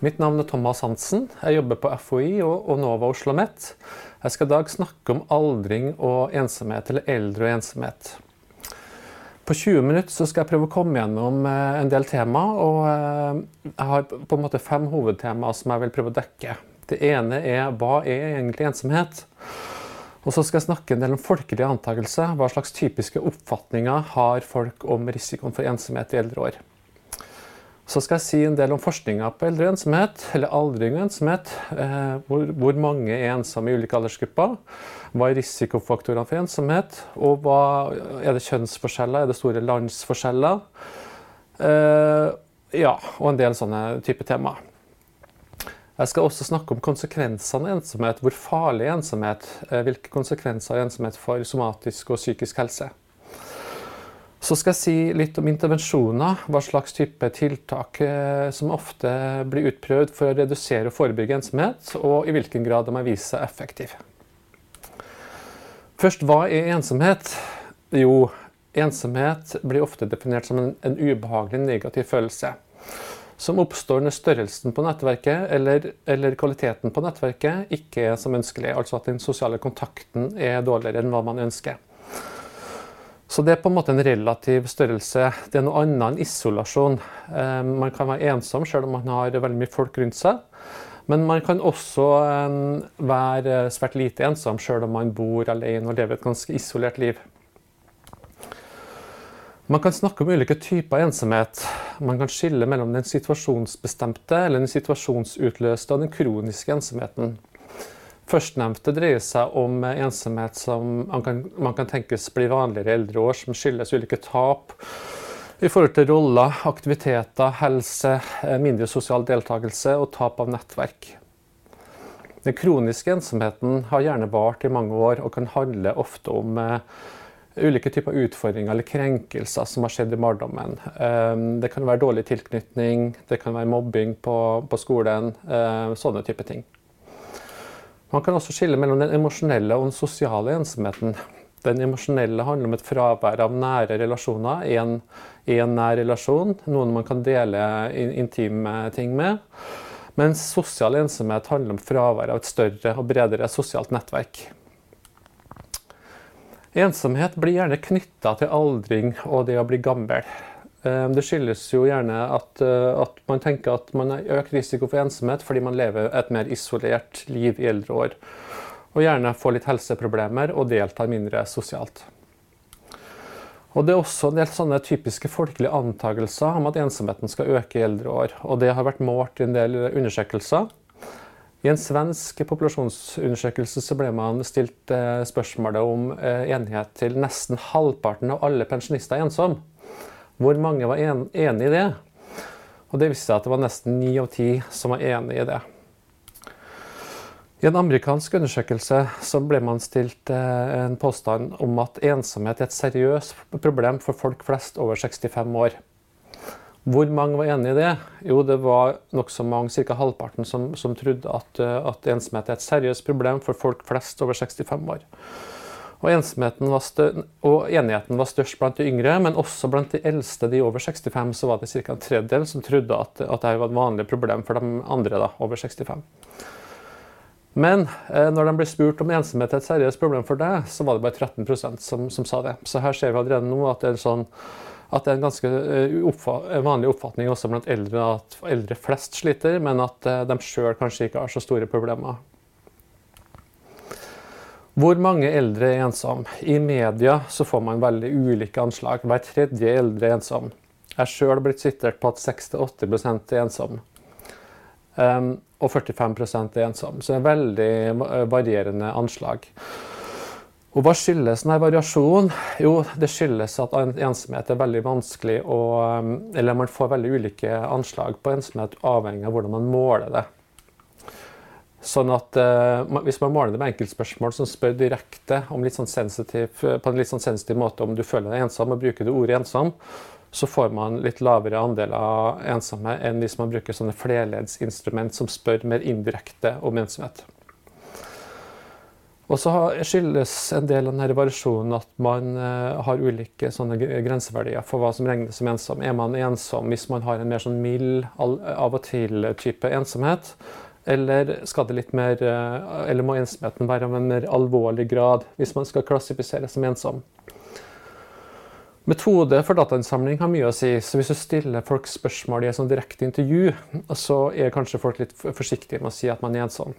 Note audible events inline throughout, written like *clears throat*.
Mitt navn er Thomas Hansen. Jeg jobber på FHI og Nova Oslo OsloMet. Jeg skal i dag snakke om aldring og ensomhet, eller eldre og ensomhet. På 20 minutter skal jeg prøve å komme gjennom eh, en del tema. og eh, Jeg har på en måte fem hovedtemaer som jeg vil prøve å dekke. Det ene er hva er egentlig ensomhet? Og så skal jeg snakke en del om folkelige antakelser. Hva slags typiske oppfatninger har folk om risikoen for ensomhet i eldre år? Så skal jeg si en del om forskninga på eldre ensomhet, eller aldring og ensomhet. Eh, hvor, hvor, mange er ensomme i ulike aldersgrupper. Hva er risikofaktorene for ensomhet? Og hva, er det kjønnsforskjeller? Er det store landsforskjeller? Eh, ja, og en del sånne type temaer. Jeg skal også snakke om konsekvensene av ensomhet. Hvor farlig er ensomhet? Eh, hvilke konsekvenser har ensomhet for somatisk og psykisk helse? Så skal jeg si litt om intervensjoner, hva slags type tiltak eh, som ofte blir utprøvd for å redusere og forebygge ensomhet, og i hvilken grad de har vist seg effektive. Først, hva er ensomhet? Jo, ensomhet blir ofte definert som en, en ubehagelig negativ følelse. Som oppstår når størrelsen på nettverket eller, eller, kvaliteten på nettverket ikke er som ønskelig. Altså at den sosiale kontakten er dårligere enn hva man ønsker. Så det er på en måte en relativ størrelse. Det er noe annet enn isolasjon. Eh, man kan være ensom selv om man har veldig mye folk rundt seg. Men man kan også eh, være svært lite ensom selv om man bor alene og lever et ganske isolert liv. Man kan snakke om ulike typer ensomhet. Man kan skille mellom den situasjonsbestemte eller den situasjonsutløste og den kroniske ensomheten. Førstnevnte dreier seg om ensomhet som man kan, man kan tenkes blir vanligere i eldre år, som skyldes ulike tap i forhold til roller, aktiviteter, helse, eh, mindre sosial deltakelse og tap av nettverk. Den kroniske ensomheten har gjerne vart i mange år og kan handle ofte om uh, ulike typer utfordringer eller krenkelser som har skjedd i barndommen. Det kan være dårlig tilknytning, det kan være mobbing på, på skolen, sånne type ting. Man kan også skille mellom den emosjonelle og den sosiale ensomheten. Den emosjonelle handler om et fravær av nære relasjoner i en, nær relasjon. Noen man kan dele intime ting med. Mens sosial ensomhet handler om fravær av et større og bredere sosialt nettverk. Ensomhet blir gjerne knytta til aldring og det å bli gammel. Eh, det skyldes jo gjerne at, eh, at, man tenker at man har økt risiko for ensomhet fordi man lever et mer isolert liv i eldre år. Og gjerne får litt helseproblemer og deltar mindre sosialt. Og Det er også en del sånne typiske folkelige antakelser om at ensomheten skal øke i eldre år. Og Det har vært målt i en del undersøkelser. I en svensk populasjonsundersøkelse så ble man stilt eh, spørsmålet om enighet til nesten halvparten av alle pensjonister er ensomme. Hvor mange var en, enig i det? Og det viste seg at det var nesten ni av ti som var enig i det. I en amerikansk undersøkelse så ble man stilt eh, en påstand om at ensomhet er et seriøst problem for folk flest over 65 år. Hvor mange var enig i det? Jo, det var nokså mange, ca. halvparten, som, som trodde at, eh, at ensomhet er et seriøst problem for folk flest over 65 år. Og, og, enigheten var størst blant de yngre, men også blant de eldste, de over 65, så var det ca. en tredjedel som trodde at, at dette var et vanlig problem for de andre da, over 65. Men eh, når de ble spurt om ensomhet er et seriøst problem for deg, så var det bare 13% som, som sa det. Så her ser vi allerede nå at det er, sånn, at det er en ganske uh, oppfa vanlig oppfatning også blant eldre at eldre flest sliter, men at uh, de sjøl kanskje ikke har så store problemer. Hvor mange eldre er ensom? I media så får man veldig ulike anslag. Hver tredje eldre er ensom. Jeg har sjøl blitt sitert på at 6-8 er ensom. Um, og 45% er ensom. Så det er veldig eh, varierende anslag. Og Hva skyldes denne variasjonen? Jo, det skyldes at ensomhet er veldig vanskelig å Eller man får veldig ulike anslag på ensomhet avhengig av hvordan man måler det. Sånn at uh, Hvis man måler det med enkeltspørsmål som spør direkte litt sånn sensitiv, på en litt sånn sensitiv måte om du føler deg ensom, og bruker du ordet ensom, så får man litt lavere andel av ensomme enn hvis man bruker sånne flerleddsinstrument som spør mer indirekte om ensomhet. Og så skyldes en del av denne variasjonen at man uh, har ulike grenseverdier for hva som regnes som ensom. Er man ensom hvis man har en mer sånn mild, av og til-type ensomhet? Eller, skal det litt mer, uh, eller må ensomheten være av en mer alvorlig grad hvis man skal klassifiseres som ensom? Metode for datainnsamling har mye å si. så Hvis du stiller folk spørsmål i et sånn direkte intervju, så er kanskje folk litt forsiktige med å si at man er ensom.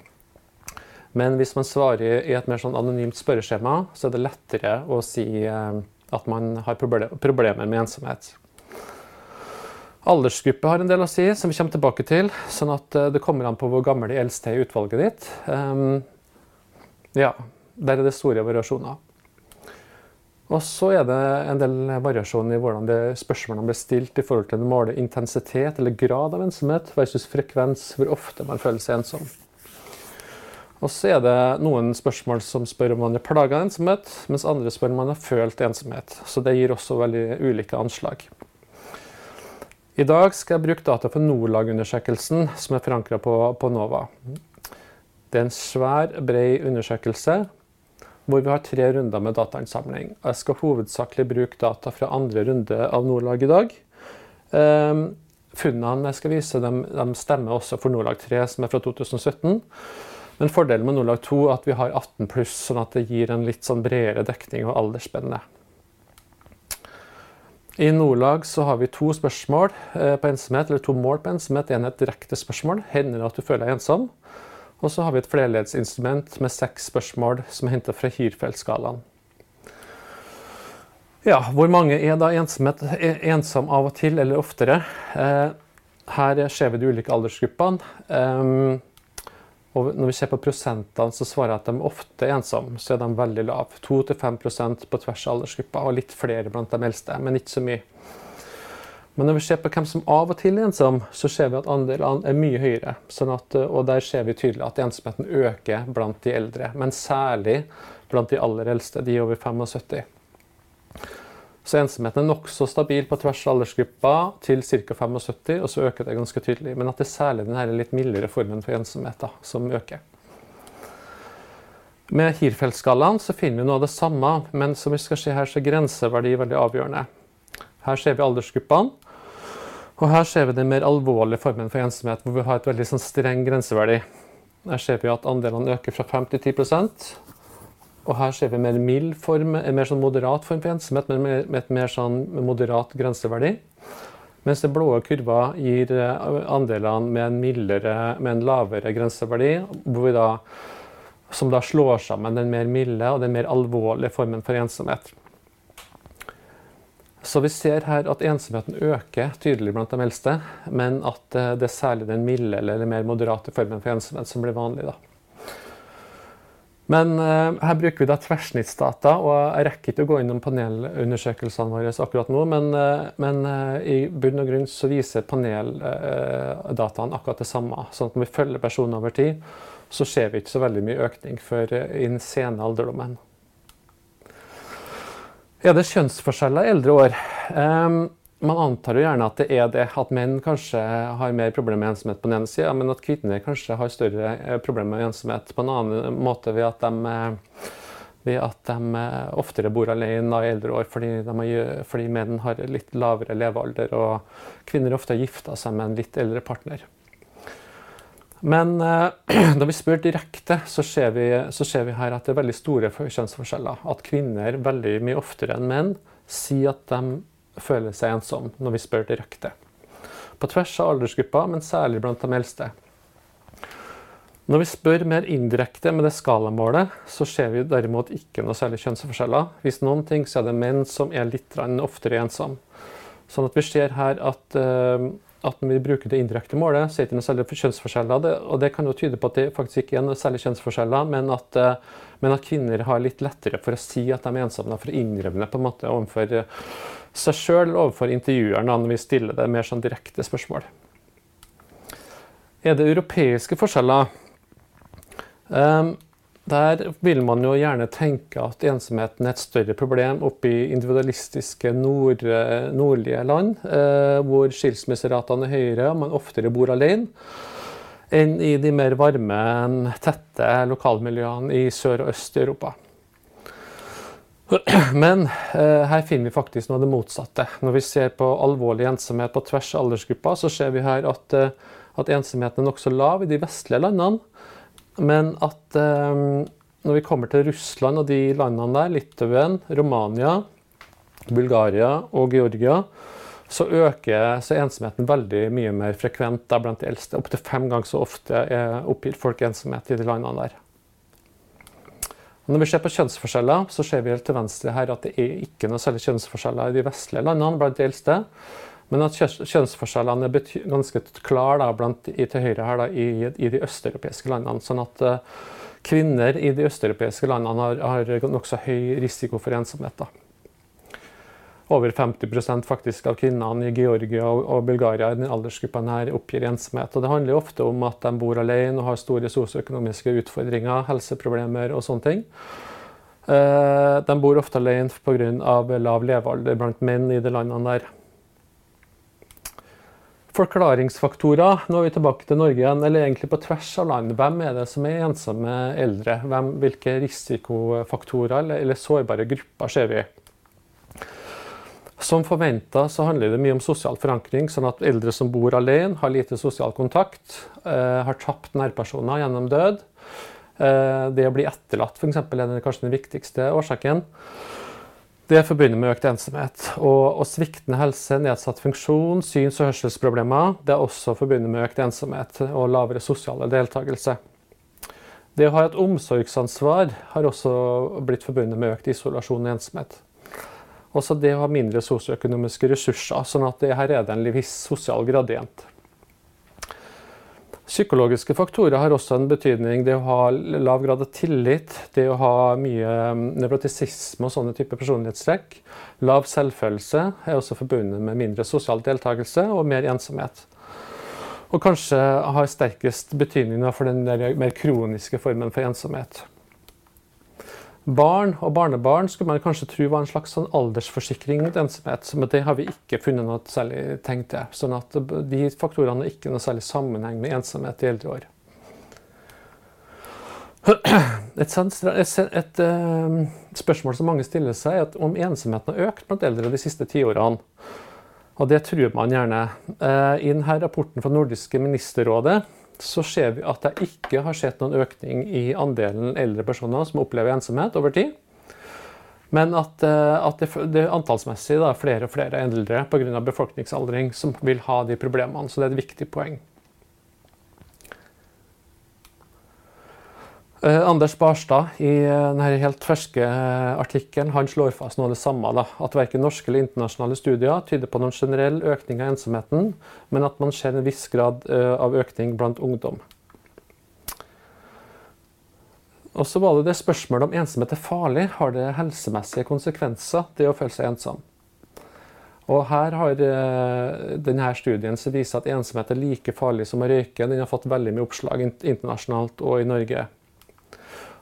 Men hvis man svarer i et mer sånn anonymt spørreskjema, så er det lettere å si eh, at man har problemer med ensomhet. Aldersgruppe har en del å si, som vi kommer tilbake til. sånn at eh, det kommer an på hvor gammel de eldste er i utvalget ditt. Um, ja, der er det store variasjoner. Og så er det en del variasjon i hvordan spørsmålene blir stilt i forhold til å måle intensitet eller grad av ensomhet versus frekvens, hvor ofte man føler seg ensom. Og så er det noen spørsmål som spør om man er plaga av ensomhet, mens andre spør om man har følt ensomhet. Så det gir også veldig ulike anslag. I dag skal jeg bruke data for Nordlag-undersøkelsen som er forankra på, på, NOVA. Det er en svær, bred undersøkelse hvor vi har tre runder med datainnsamling. Jeg skal hovedsakelig bruke data fra andre runde av Nordlag i dag. Um, funnene jeg skal vise, de, de stemmer også for Nordlag 3, som er fra 2017. Men fordelen med Nordlag 2 er at vi har 18 pluss, sånn at det gir en litt sånn bredere dekning og aldersspenne. I Nordlag så har vi to spørsmål eh, på ensomhet, eller to mål på ensomhet. En er et direkte spørsmål. Hender det at du føler deg ensom? Og så har vi et flerledsinstrument med seks spørsmål som er henta fra Hirfeldt-skalaen. Ja, hvor mange er da ensomhet, ensom av og til eller oftere? Eh, her ser vi de ulike aldersgruppene. Og når vi ser på prosentene, så svarer jeg at de ofte er ensomme. Så er de veldig lave. 2-5 på tvers av aldersgruppa, og litt flere blant de eldste, men ikke så mye. Men når vi ser på hvem som av og til er ensom, så ser vi at andelene er mye høyere. Sånn at, og der ser vi tydelig at ensomheten øker blant de eldre, men særlig blant de aller eldste, de over 75. Så ensomheten er nokså stabil på tvers av aldersgruppa til ca. 75, og så øker det ganske tydelig. Men at det er særlig den litt mildere formen for ensomhet da, som øker. Med Hirfeldt-skalaen finner vi noe av det samme, men som vi skal se her, så er grenseverdi veldig avgjørende. Her ser vi aldersgruppene, og her ser vi den mer alvorlige formen for ensomhet, hvor vi har et veldig sånn streng grenseverdi. Her ser vi at andelene øker fra 5 til 10 og her ser vi mer mild form, en mer sånn moderat form for ensomhet, men med et mer sånn moderat grenseverdi. Mens den blå kurva gir eh, andelene med en, mildere, med en lavere grenseverdi, da, som da slår sammen den mer milde og den mer alvorlige formen for ensomhet. Så vi ser her at ensomheten øker tydelig blant de eldste, men at eh, det er særlig den milde eller mer moderate formen for ensomhet som blir vanlig. da. Men uh, her bruker vi da tverrsnittsdata, og jeg rekker ikke å gå innom panelundersøkelsene våre akkurat nå, men, uh, men uh, i bunn og grunn så viser paneldataen akkurat det samme. sånn at når vi følger personen over tid, så ser vi ikke så veldig mye økning før i den sene alderdommen. Er det kjønnsforskjeller i eldre år? Um, man antar jo gjerne at det er det, at menn kanskje har mer problemer med ensomhet på den ene sida, men at kvinner kanskje har større eh, problemer med ensomhet på en annen måte ved at de, eh, ved at de eh, oftere bor alene i eldre år fordi, har, fordi menn har litt lavere levealder, og kvinner ofte har gifta seg med en litt eldre partner. Men *clears throat* da vi spør direkte, så ser, vi, så ser vi her at det er veldig store kjønnsforskjeller. At kvinner veldig mye oftere enn menn sier at de føler seg ensom når vi spør direkte. På tvers av aldersgruppa, men særlig blant de eldste. Når vi spør mer indirekte med det skalamålet, så ser vi derimot ikke noe særlig kjønnsforskjeller. Hvis noen ting, så er det menn som er litt oftere ensomme. Sånn at vi ser her at, uh, at når vi bruker det indirekte målet, så er det ikke noe særlig kjønnsforskjeller. Og det kan jo tyde på at det faktisk ikke er noe særlig kjønnsforskjeller, men at, uh, men at kvinner har litt lettere for å si at de er ensomme, for å innrømme det på en måte overfor seg sjøl overfor intervjueren når vi stiller det mer sånn direkte spørsmål. Er det europeiske forskjeller? Um, der vil man jo gjerne tenke at ensomheten er et større problem oppe i individualistiske nord, nordlige land, uh, hvor skilsmisseratene er høyere og man oftere bor alene. enn i de mer varme, tette lokalmiljøene i sør og øst i Europa. *clears throat* Men eh, her finner vi faktisk noe av det motsatte. Når vi ser på alvorlig ensomhet på tvers av aldersgrupper, så ser vi her at, eh, at ensomheten er nokså lav i de vestlige landene. Men at eh, når vi kommer til Russland og de landene der, Litauen, Romania, Bulgaria og Georgia, så øker så ensomheten veldig mye mer frekvent da, blant de eldste. Opptil fem ganger så ofte oppgir folk ensomhet i de landene der. Når vi ser på kjønnsforskjeller, så ser vi helt til venstre her at det er ikke noe særlig kjønnsforskjeller i de vestlige landene blant de eldste. Men at kjønnsforskjellene er ganske klare til høyre her da, i, i, de østeuropeiske landene. Sånn at uh, kvinner i de østeuropeiske landene har, har nokså høy risiko for ensomhet. da over 50% faktisk av kvinnene i Georgia og Bulgaria i aldersgruppen her oppgir ensomhet. Og det handler ofte om at de bor alene og har store sosioøkonomiske utfordringer, helseproblemer og sånne ting. Eh, de bor ofte alene pga. lav levealder blant menn i de landene der. Forklaringsfaktorer. Nå er vi tilbake til Norge igjen, eller egentlig på tvers av land. Hvem er det som er ensomme eldre? Hvem, hvilke risikofaktorer eller, eller sårbare grupper ser vi? Som forventa så handler det mye om sosial forankring, sånn at eldre som bor alene, har lite sosial kontakt, eh, har tapt nærpersoner gjennom død. Eh, det å bli etterlatt for eksempel, er kanskje den viktigste årsaken. Det er forbundet med økt ensomhet. Og, og sviktende helse, nedsatt funksjon, syns- og hørselsproblemer det er også forbundet med økt ensomhet og lavere sosiale deltakelse. Det å ha et omsorgsansvar har også blitt forbundet med økt isolasjon og ensomhet. Også det å ha mindre sosioøkonomiske ressurser, sånn at det her er det en viss sosial gradient. Psykologiske faktorer har også en betydning. Det å ha lav grad av tillit, det å ha mye mm, nevrotisisme og sånne typer personlighetstrekk. Lav selvfølelse er også forbundet med mindre sosial deltakelse og mer ensomhet. Og kanskje har sterkest betydning for den mer kroniske formen for ensomhet. Barn og barnebarn skulle man kanskje tro var en slags sånn aldersforsikring mot ensomhet, men det har vi ikke funnet noe særlig tegn til. sånn at de faktorene har ikke noe særlig sammenheng med ensomhet i eldre år. *clears throat* Et, et, ehm, spørsmål som mange stiller seg, er om ensomheten har økt blant eldre de siste tiårene. Og det tror man gjerne. Eh, I denne rapporten fra Nordiske ministerrådet så ser vi at det ikke har skjedd noen økning i andelen eldre personer som opplever ensomhet over tid. Men at, eh, at det, det antallsmessig er flere og flere eldre pga. befolkningsaldring som vil ha de problemene. Så det er et viktig poeng. Anders Barstad i eh, denne helt ferske eh, artikkelen han slår fast noe av det samme. Da, at verken norske eller internasjonale studier tyder på noen generell økning av ensomheten, men at man ser en viss grad av økning blant ungdom. Og så var det det spørsmålet om ensomhet er farlig. Har det helsemessige konsekvenser, det å føle seg ensom? Og her har denne studien som viser at ensomhet er like farlig som å røyke. Den har fått veldig mye oppslag internasjonalt og i Norge.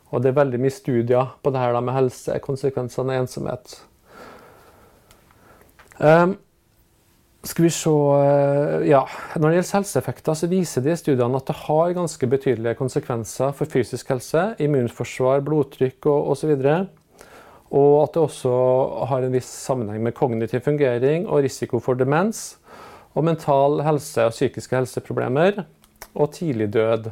Og det er veldig mye studier på det her med helsekonsekvensene av ensomhet. Um, skal vi se uh, ja, Når det gjelder helseeffekter, så viser de studiene at det har ganske betydelige konsekvenser for fysisk helse, immunforsvar, blodtrykk og osv. Og at det også har en viss sammenheng med kognitiv fungering og risiko for demens. Og mental helse og psykiske helseproblemer. Og tidlig død.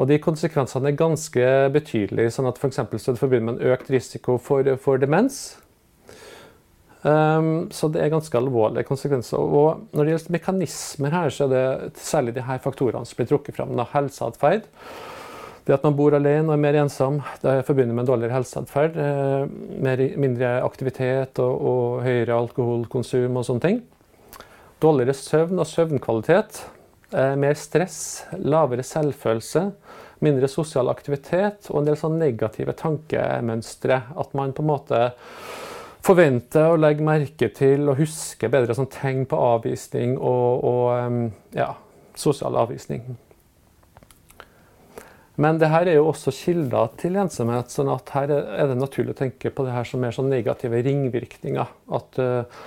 Og de konsekvensene er ganske betydelige. sånn at F.eks. så er det forbundet med en økt risiko for, for demens. Um, så det er ganske alvorlige konsekvenser. Og når det gjelder mekanismer her, så er det særlig de her faktorene som blir trukket fram. Helseatferd. Det at man bor alene og er mer ensom, det er forbundet med en dårligere helseatferd. Eh, mindre aktivitet og, og høyere alkoholkonsum og sånne ting. Dårligere søvn og søvnkvalitet. Eh, mer stress, lavere selvfølelse, mindre sosial aktivitet og en del sånn negative tankemønstre. At man på en måte forventer å legge merke til og huske bedre sånn tegn på avvisning og, og ja, sosial avvisning. Men det her er jo også kilder til ensomhet, sånn at her er det naturlig å tenke på det her som mer sånn negative ringvirkninger. At uh,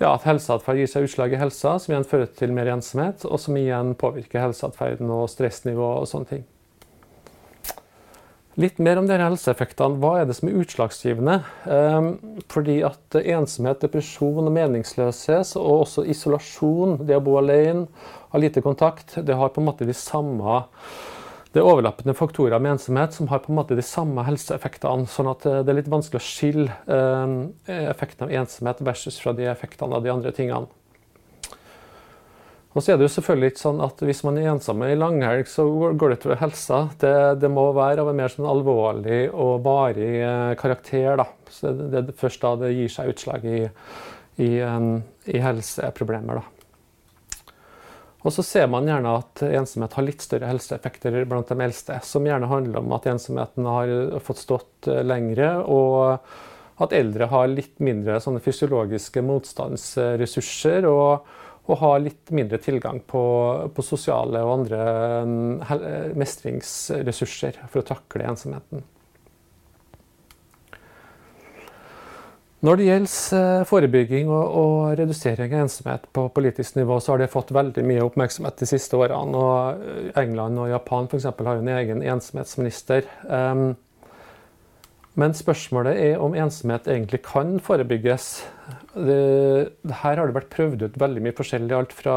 ja, at helseatferd gir seg utslag i helsa, som igjen fører til mer ensomhet, og som igjen påvirker helseatferden og stressnivå og sånne ting. Litt mer om disse helseeffektene. Hva er det som er utslagsgivende? Ehm, fordi at ensomhet, depresjon og meningsløshet, og også isolasjon, det å bo alene, ha lite kontakt, det har på en måte de samme det er overlappende faktorer med ensomhet som har på en måte de samme helseeffektene. sånn at det er litt vanskelig å skille eh, effekten av ensomhet versus fra de effektene av de andre tingene. Og så er det jo selvfølgelig ikke sånn at Hvis man er ensom i langhelg, så går det utover helsa. Det, det, må være av en mer sånn alvorlig og varig eh, karakter. da. Så det, er først da det gir seg utslag i, i, i helseproblemer. da. Og så ser man gjerne at ensomhet har litt større helseeffekter blant de eldste, som gjerne handler om at ensomheten har fått stått eh, lengre, og at eldre har litt mindre fysiologiske motstandsressurser. og, og har litt mindre tilgang på, på sosiale og andre eh, mestringsressurser for å takle ensomheten. Når det gjelder eh, forebygging og, og, redusering av ensomhet på politisk nivå, så har det fått veldig mye oppmerksomhet de siste årene. og England og Japan for har jo en egen ensomhetsminister. Um, men spørsmålet er om ensomhet egentlig kan forebygges. Her har det vært prøvd ut veldig mye forskjellig. Alt fra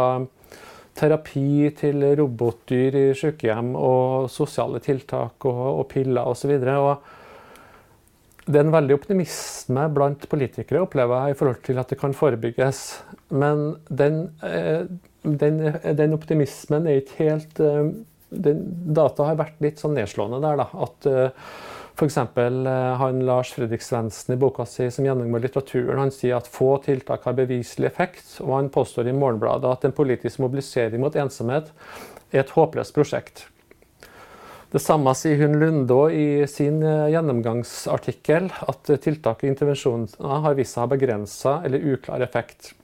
terapi til robotdyr i sykehjem og sosiale tiltak og, og piller osv. Og, det er en veldig optimisme blant politikere opplever jeg, i forhold til at det kan forebygges. Men den, eh, den, den optimismen er ikke helt eh, den, Data har vært litt sånn nedslående der. da, at eh, F.eks. han Lars Fredrik Svendsen i boka si som gjennomgår litteraturen, han sier at få tiltak har beviselig effekt. Og han påstår i Morgenbladet at en politisk mobilisering mot ensomhet er et håpløst prosjekt. Det samme sier hun Lundå i sin eh, gjennomgangsartikkel, at tiltak og intervensjoner har vist seg å ha begrensa eller uklar effekt.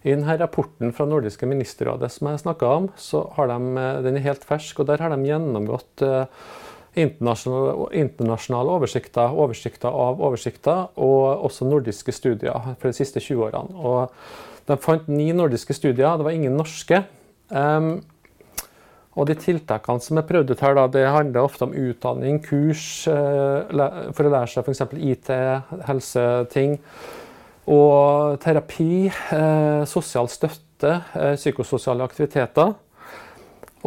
I denne rapporten fra Nordiske ministerrådet som jeg snakka om, så har de, eh, den er helt fersk, og der har de gjennomgått eh, internasjonale, internasjonale oversikter, oversikter av oversikter, og også nordiske studier for de siste 20 årene. Og de fant ni nordiske studier, det var ingen norske. Um, og de tiltakene som er prøvd ut her, da, det handler ofte om utdanning, kurs eh, for å lære seg f.eks. IT, helseting. Og terapi, eh, sosial støtte, eh, psykososiale aktiviteter.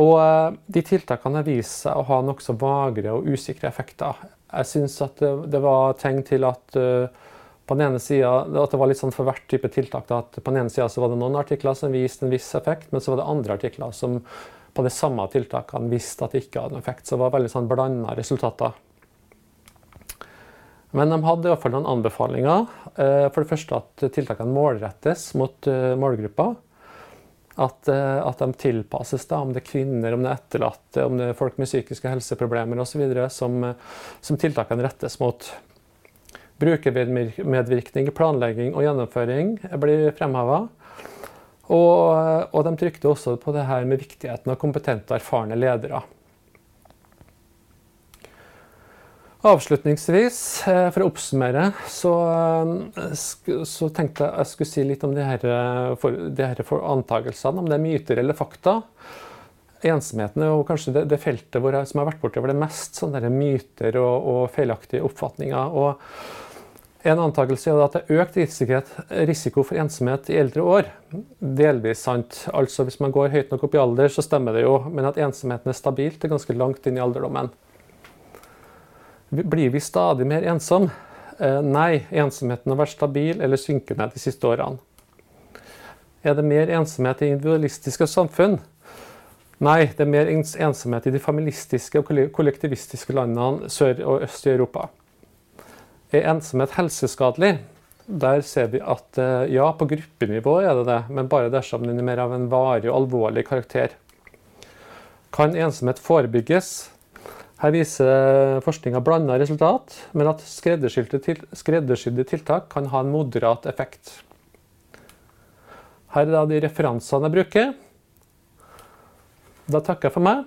Og de tiltakene har vist seg å ha nokså vagre og usikre effekter. Jeg syns at det, var tegn til at på den ene siden, at det var litt sånn for hvert type tiltak. At på den ene sida var det noen artikler som viste en viss effekt, men så var det andre artikler som på de samme tiltakene visste at det ikke hadde noen effekt. Så det var veldig sånn blanda resultater. Men de hadde iallfall noen anbefalinger. Eh, for det første at tiltakene målrettes mot målgrupper. målgruppa. At, eh, at, de tilpasses, da, om det er kvinner, om det er etterlatte, om det er folk med psykiske helseproblemer osv. Som, som tiltakene rettes mot. Brukermedvirkning, planlegging og gjennomføring blir fremheva. Og, og, de trykte også på det her med viktigheten av kompetente og erfarne ledere. Avslutningsvis, eh, for å oppsummere, så, eh, så tenkte jeg jeg skulle si litt om de her, her antagelsene, om det er myter eller fakta. Ensomheten er kanskje det, det feltet jeg, som har vært borti hvor det mest sånne myter og, og feilaktige oppfatninger. Og en antakelse er at det er økt risiko for ensomhet i eldre år. Delvis sant. Altså Hvis man går høyt nok opp i alder, så stemmer det jo. Men at ensomheten er stabilt, er ganske langt inn i alderdommen. Blir vi stadig mer ensom? Eh, nei, ensomheten har vært stabil eller synkende de siste årene. Er det mer ensomhet i individualistiske samfunn? Nei, det er mer ensomhet i de familistiske og kollektivistiske landene sør og øst i Europa. Er ensomhet helseskadelig? Der ser vi at eh, ja, på gruppenivå er det det, men bare dersom den er mer av en varig og alvorlig karakter. Kan ensomhet forebygges? Her viser forskninga blanda resultat, men at skreddersydde tiltak kan ha en moderat effekt. Her er da de referansene jeg bruker. Da takker jeg for meg.